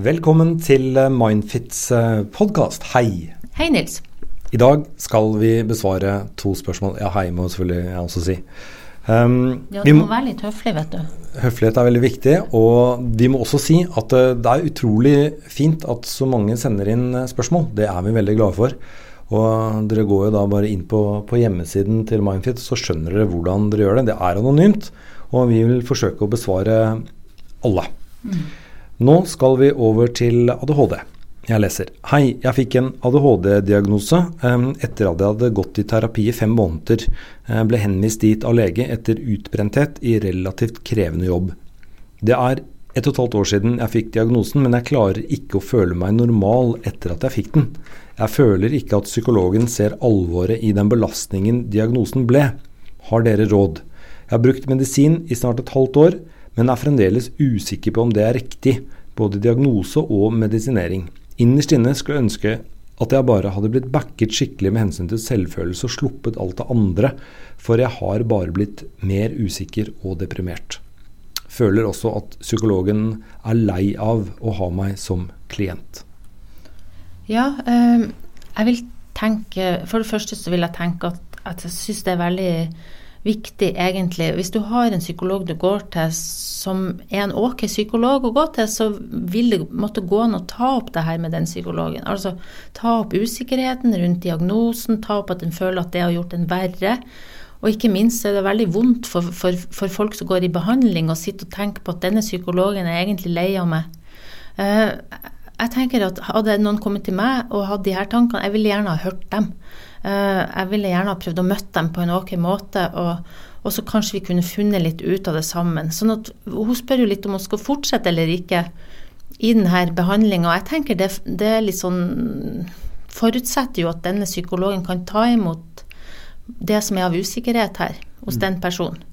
Velkommen til Mindfits podkast. Hei. Hei, Nils. I dag skal vi besvare to spørsmål. Ja, hei må selvfølgelig jeg også si. Um, ja, du må, må være litt høflig, vet du. Høflighet er veldig viktig. Og vi må også si at eh, det er utrolig fint at så mange sender inn eh, spørsmål. Det er vi veldig glade for. Og dere går jo da bare inn på, på hjemmesiden til Mindfit, så skjønner dere hvordan dere gjør det. Det er anonymt, og vi vil forsøke å besvare alle. Mm. Nå skal vi over til ADHD. Jeg leser. Hei, jeg fikk en ADHD-diagnose etter at jeg hadde gått i terapi i fem måneder. Jeg ble henvist dit av lege etter utbrenthet i relativt krevende jobb. Det er et og et halvt år siden jeg fikk diagnosen, men jeg klarer ikke å føle meg normal etter at jeg fikk den. Jeg føler ikke at psykologen ser alvoret i den belastningen diagnosen ble. Har dere råd? Jeg har brukt medisin i snart et halvt år men er fremdeles usikker på om det er riktig, både diagnose og medisinering. Innerst inne skulle jeg ønske at jeg bare hadde blitt backet skikkelig med hensyn til selvfølelse og sluppet alt det andre, for jeg har bare blitt mer usikker og deprimert. Føler også at psykologen er lei av å ha meg som klient. Ja, øh, jeg vil tenke For det første så vil jeg tenke at, at jeg syns det er veldig viktig, egentlig. Hvis du har en psykolog du går til som er en ok psykolog å gå til, så vil det måtte gå an å ta opp det her med den psykologen. Altså ta opp usikkerheten rundt diagnosen, ta opp at en føler at det har gjort en verre. Og ikke minst er det veldig vondt for, for, for folk som går i behandling, å sitte og tenke på at denne psykologen er egentlig lei av meg. Uh, jeg tenker at Hadde noen kommet til meg og hatt de her tankene, jeg ville gjerne ha hørt dem. Eh, jeg ville gjerne ha prøvd å møte dem på en ok måte, og, og, så kanskje vi kunne funnet litt ut av det sammen. Sånn at Hun spør jo litt om hun skal fortsette eller ikke i denne behandlinga. Jeg tenker det, det er litt sånn forutsetter jo at denne psykologen kan ta imot det som er av usikkerhet her hos mm. den personen.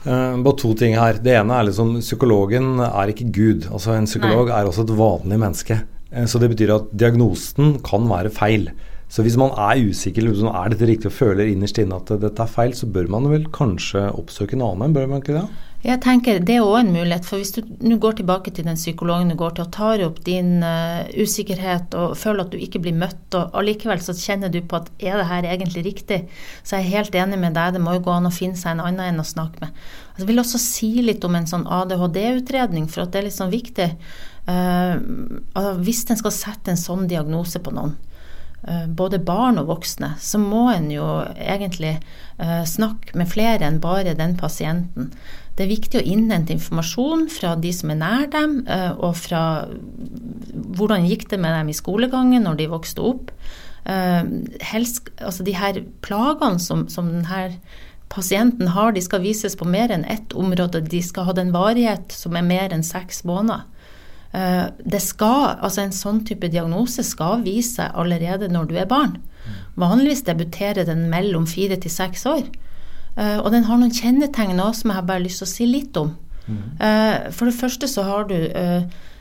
Uh, bare to ting her. Det ene er liksom psykologen er ikke Gud. Altså En psykolog Nei. er også et vanlig menneske. Uh, så det betyr at diagnosen kan være feil. Så hvis man er usikker, liksom, er dette riktig og føler innerst inne at dette er feil, så bør man vel kanskje oppsøke en annen, bør man ikke det? Jeg tenker Det er òg en mulighet. for Hvis du nå går tilbake til den psykologen du går til og tar opp din uh, usikkerhet og føler at du ikke blir møtt, og allikevel så kjenner du på at er det her egentlig riktig, så er jeg helt enig med deg. Det må jo gå an å finne seg en annen enn å snakke med. Altså, jeg vil også si litt om en sånn ADHD-utredning, for at det er litt sånn viktig. Uh, hvis en skal sette en sånn diagnose på noen, både barn og voksne, så må en jo egentlig uh, snakke med flere enn bare den pasienten. Det er viktig å innhente informasjon fra de som er nær dem, uh, og fra hvordan gikk det med dem i skolegangen når de vokste opp. Helst, altså de her plagene som, som denne pasienten har, de skal vises på mer enn ett område. De skal ha den varighet som er mer enn seks måneder. Eh, det skal, altså En sånn type diagnose skal vise seg allerede når du er barn. Vanligvis debuterer den mellom fire til seks år. Eh, og den har noen kjennetegn også som jeg har bare lyst til å si litt om. Mm. For det første så har du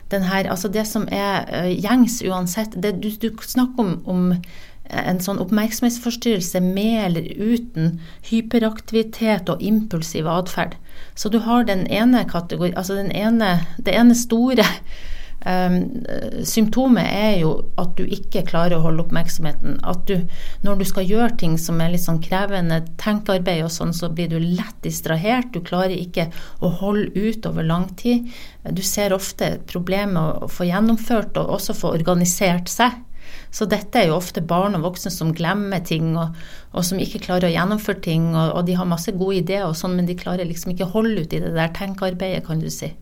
den her, altså det som er gjengs uansett det, du, du, snakker om, om en sånn oppmerksomhetsforstyrrelse med eller uten hyperaktivitet og impulsiv atferd. Så du har den ene kategori, altså den ene, det ene store um, symptomet er jo at du ikke klarer å holde oppmerksomheten. At du, når du skal gjøre ting som er litt sånn krevende tenkearbeid og sånn, så blir du lett distrahert. Du klarer ikke å holde ut over lang tid. Du ser ofte problemer å få gjennomført og også få organisert seg. Så dette er jo ofte barn og voksne som glemmer ting, og, og som ikke klarer å gjennomføre ting. Og, og, de har masse gode ideer, og sånn, men de klarer liksom ikke holde ut i det der tenkearbeidet, kan du si.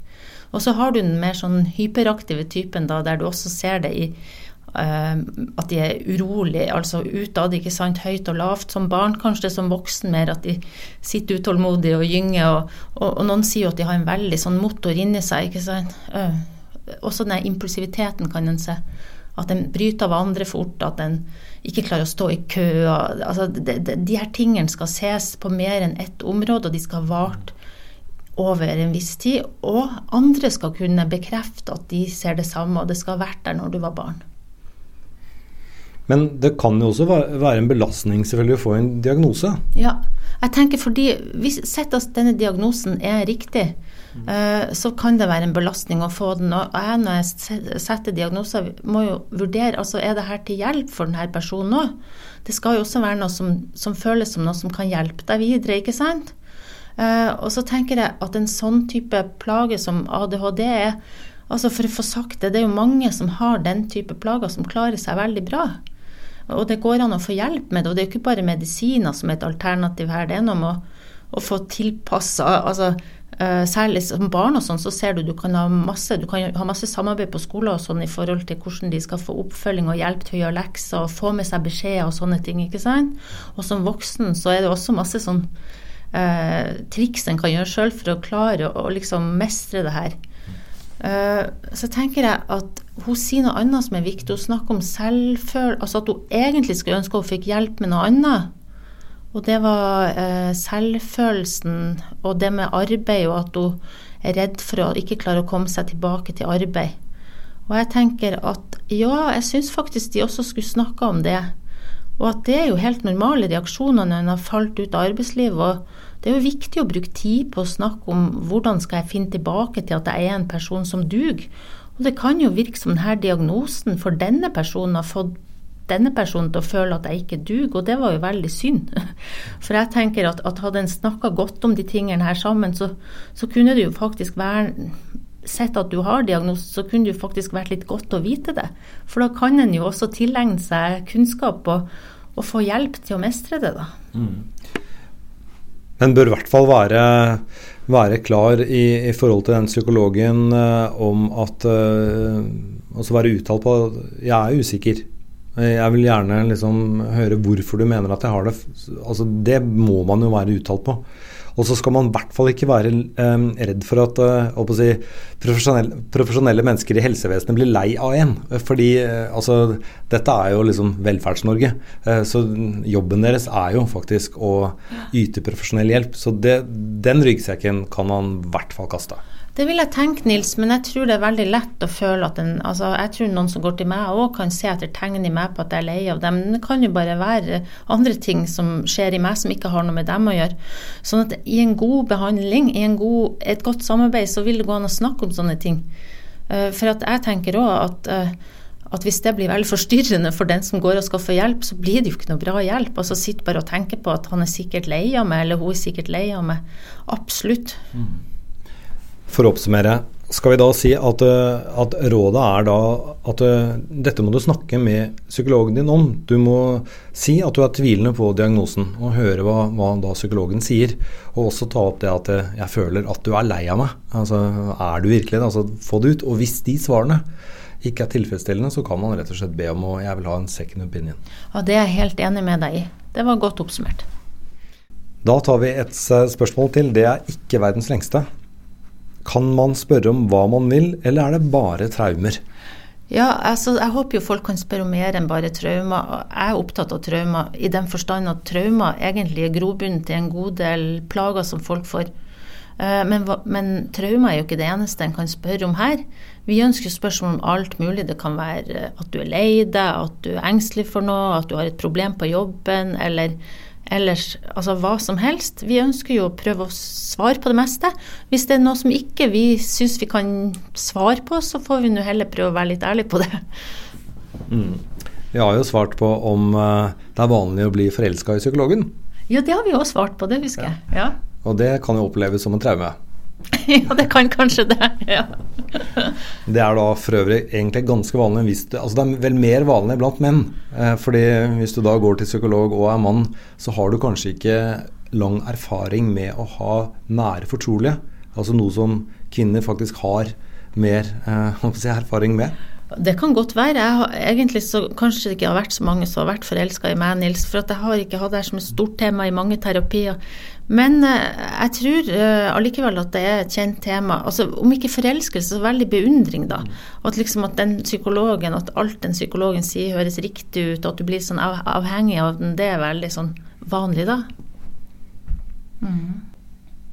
Og så har du den mer sånn hyperaktive typen, da, der du også ser det i uh, at de er urolige, altså utad, ikke sant, høyt og lavt. Som barn, kanskje som voksen mer, at de sitter utålmodige og gynger. Og, og, og, noen sier jo at de har en veldig sånn motor inni seg, ikke sant. Uh, også den impulsiviteten kan en se. At en bryter av andre fort, at en ikke klarer å stå i kø. Altså, de, de, de, her tingene skal ses på mer enn ett område, og de skal ha vart over en viss tid. Og andre skal kunne bekrefte at de ser det samme, og det skal ha vært der når du var barn. Men det kan jo også være en belastning selvfølgelig å få en diagnose? Ja, jeg tenker fordi hvis Sett at denne diagnosen er riktig, mm. så kan det være en belastning å få den. Og jeg når jeg setter diagnoser, må jo vurdere altså er det her til hjelp for denne personen òg. Det skal jo også være noe som, som, føles som noe som kan hjelpe deg videre, ikke sant? Uh, og så tenker jeg at en sånn type plage som ADHD er altså For å få sagt det, det er jo mange som har den type plager som klarer seg veldig bra. Og det går an å få hjelp med det. Og det er ikke bare medisiner som er et alternativ her. Det er noe med å, å få tilpassa altså, uh, Særlig som barn og sånn, så ser du du kan ha masse, kan ha masse samarbeid på skolen og sånn i forhold til hvordan de skal få oppfølging og hjelp til å gjøre lekser og få med seg beskjeder og sånne ting. ikke sant? Og som voksen så er det også masse sånn eh, triks en kan gjøre sjøl for å klare å liksom mestre det her. Eh, så tenker jeg at hun sier noe annet som er viktig. Hun snakker om selvfølelse, altså at hun egentlig skulle ønske hun fikk hjelp med noe annet. Og det var eh, selvfølelsen og det med arbeid, og at hun er redd for å ikke klare å komme seg tilbake til arbeid. Og jeg tenker at ja, jeg syns faktisk de også skulle snakke om det. Og at det er jo helt normale reaksjoner når en har falt ut av arbeidslivet. Og det er jo viktig å bruke tid på å snakke om hvordan skal jeg finne tilbake til at jeg er en person som duger. Og det kan jo virke som denne diagnosen for denne personen har fått denne personen til å føle at jeg ikke duger, og det var jo veldig synd. For jeg tenker at, at hadde en snakka godt om de tingene her sammen, så, så kunne det jo faktisk være sett at du har diagnosen, så kunne det jo faktisk vært litt godt å vite det. For da kan en jo også tilegne seg kunnskap og, og få hjelp til å mestre det, da. Mm. En bør i hvert fall være, være klar i, i, forhold til den psykologen uh, om at Altså være uttalt på Jeg er usikker. Jeg vil gjerne liksom høre hvorfor du mener at jeg har det. Altså, det må man jo være uttalt på. Og så skal man i hvert fall ikke være um, redd for at uh, si, profesjonelle, profesjonelle, mennesker i helsevesenet blir lei av en. Fordi uh, altså, dette er jo liksom Velferds-Norge. Uh, så jobben deres er jo faktisk å yte profesjonell hjelp. Så det, den ryggsekken kan man i hvert fall kaste. Det vil jeg tenke, Nils, men jeg tror det er veldig lett å føle at en altså Jeg tror noen som går til meg òg kan se etter tegn i meg på at jeg er lei av dem. Men det kan jo bare være andre ting som skjer i meg som ikke har noe med dem å gjøre. Sånn at i en god behandling, i god, et godt samarbeid, så vil det gå an å snakke om sånne ting. Eh, for jeg tenker òg at eh, at hvis det blir veldig forstyrrende for den som går og skal få hjelp, så blir det jo ikke noe bra hjelp. Altså sitter bare og tenker på at han er sikkert lei av meg, eller hun er sikkert lei av meg. Absolutt. Mm. For å oppsummere, skal vi da si at, eh, at, rådet er da at eh, dette må du snakke med psykologen din om. Du må si at du er tvilende på diagnosen, og høre hva, hva da psykologen sier. Og også ta opp det at eh, jeg føler at du er lei av meg. Altså, er du virkelig det? Altså, få det ut. Og hvis de svarene ikke er tilfredsstillende, så kan man rett og slett be om å jeg vil ha en second opinion. Ja, Det er jeg helt enig med deg i. Det var godt oppsummert. Da tar vi et spørsmål til. Det er ikke verdens lengste. Kan man spørre om hva man vil, eller er det bare traumer? Ja, altså, Jeg håper jo folk kan spørre om mer enn bare traumer. Jeg er opptatt av traumer i den forstand at traumer egentlig er grobunnen til en god del plager som folk får. Eh, men, men traumer er jo ikke det eneste en kan spørre om her. Vi ønsker spørsmål om alt mulig. Det kan være at du er lei deg, at du er engstelig for noe, at du har et problem på jobben, eller ellers altså hva som helst. Vi ønsker jo å prøve å svare på det meste. Hvis det er noe som ikke vi syns vi kan svare på, så får vi nå heller prøve å være litt ærlige på det. Mm. Vi har jo svart på om uh, det er vanlig å bli forelska i psykologen. Ja, det har vi òg svart på, det husker jeg. Ja. Og det kan jo oppleves som en traume. ja, det kan kanskje det. ja. det er da for øvrig egentlig ganske vanlig hvis du, altså Det er vel mer vanlig blant menn. Eh, fordi hvis du da går til psykolog og er mann, så har du kanskje ikke lang erfaring med å ha nære fortrolige. Altså noe som kvinner faktisk har mer eh, erfaring med. Det kan godt være. Jeg har, egentlig så Kanskje det ikke har vært så mange som har vært forelska i meg, Nils. For jeg har ikke hatt det som et stort tema i mange terapier. Men eh, jeg tror uh, allikevel at det er et kjent tema. Altså, om ikke forelskelse, så veldig beundring, da. At liksom at den psykologen, at alt den psykologen sier høres riktig ut, at du blir sånn av, avhengig av den, det er veldig sånn vanlig, da. Mm.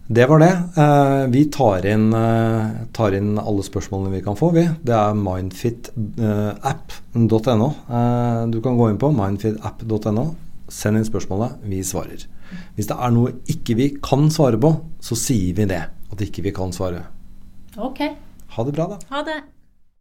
Det var det. Uh, vi tar inn, uh, tar inn, alle spørsmålene vi kan få, vi. Det er mindfitapp.no. du kan gå inn på mindfitapp.no. Send inn spørsmålet. Vi svarer. Hvis det er noe ikke vi kan svare på, så sier vi det. At ikke vi kan svare. Ok. Ha det bra, da. Ha det.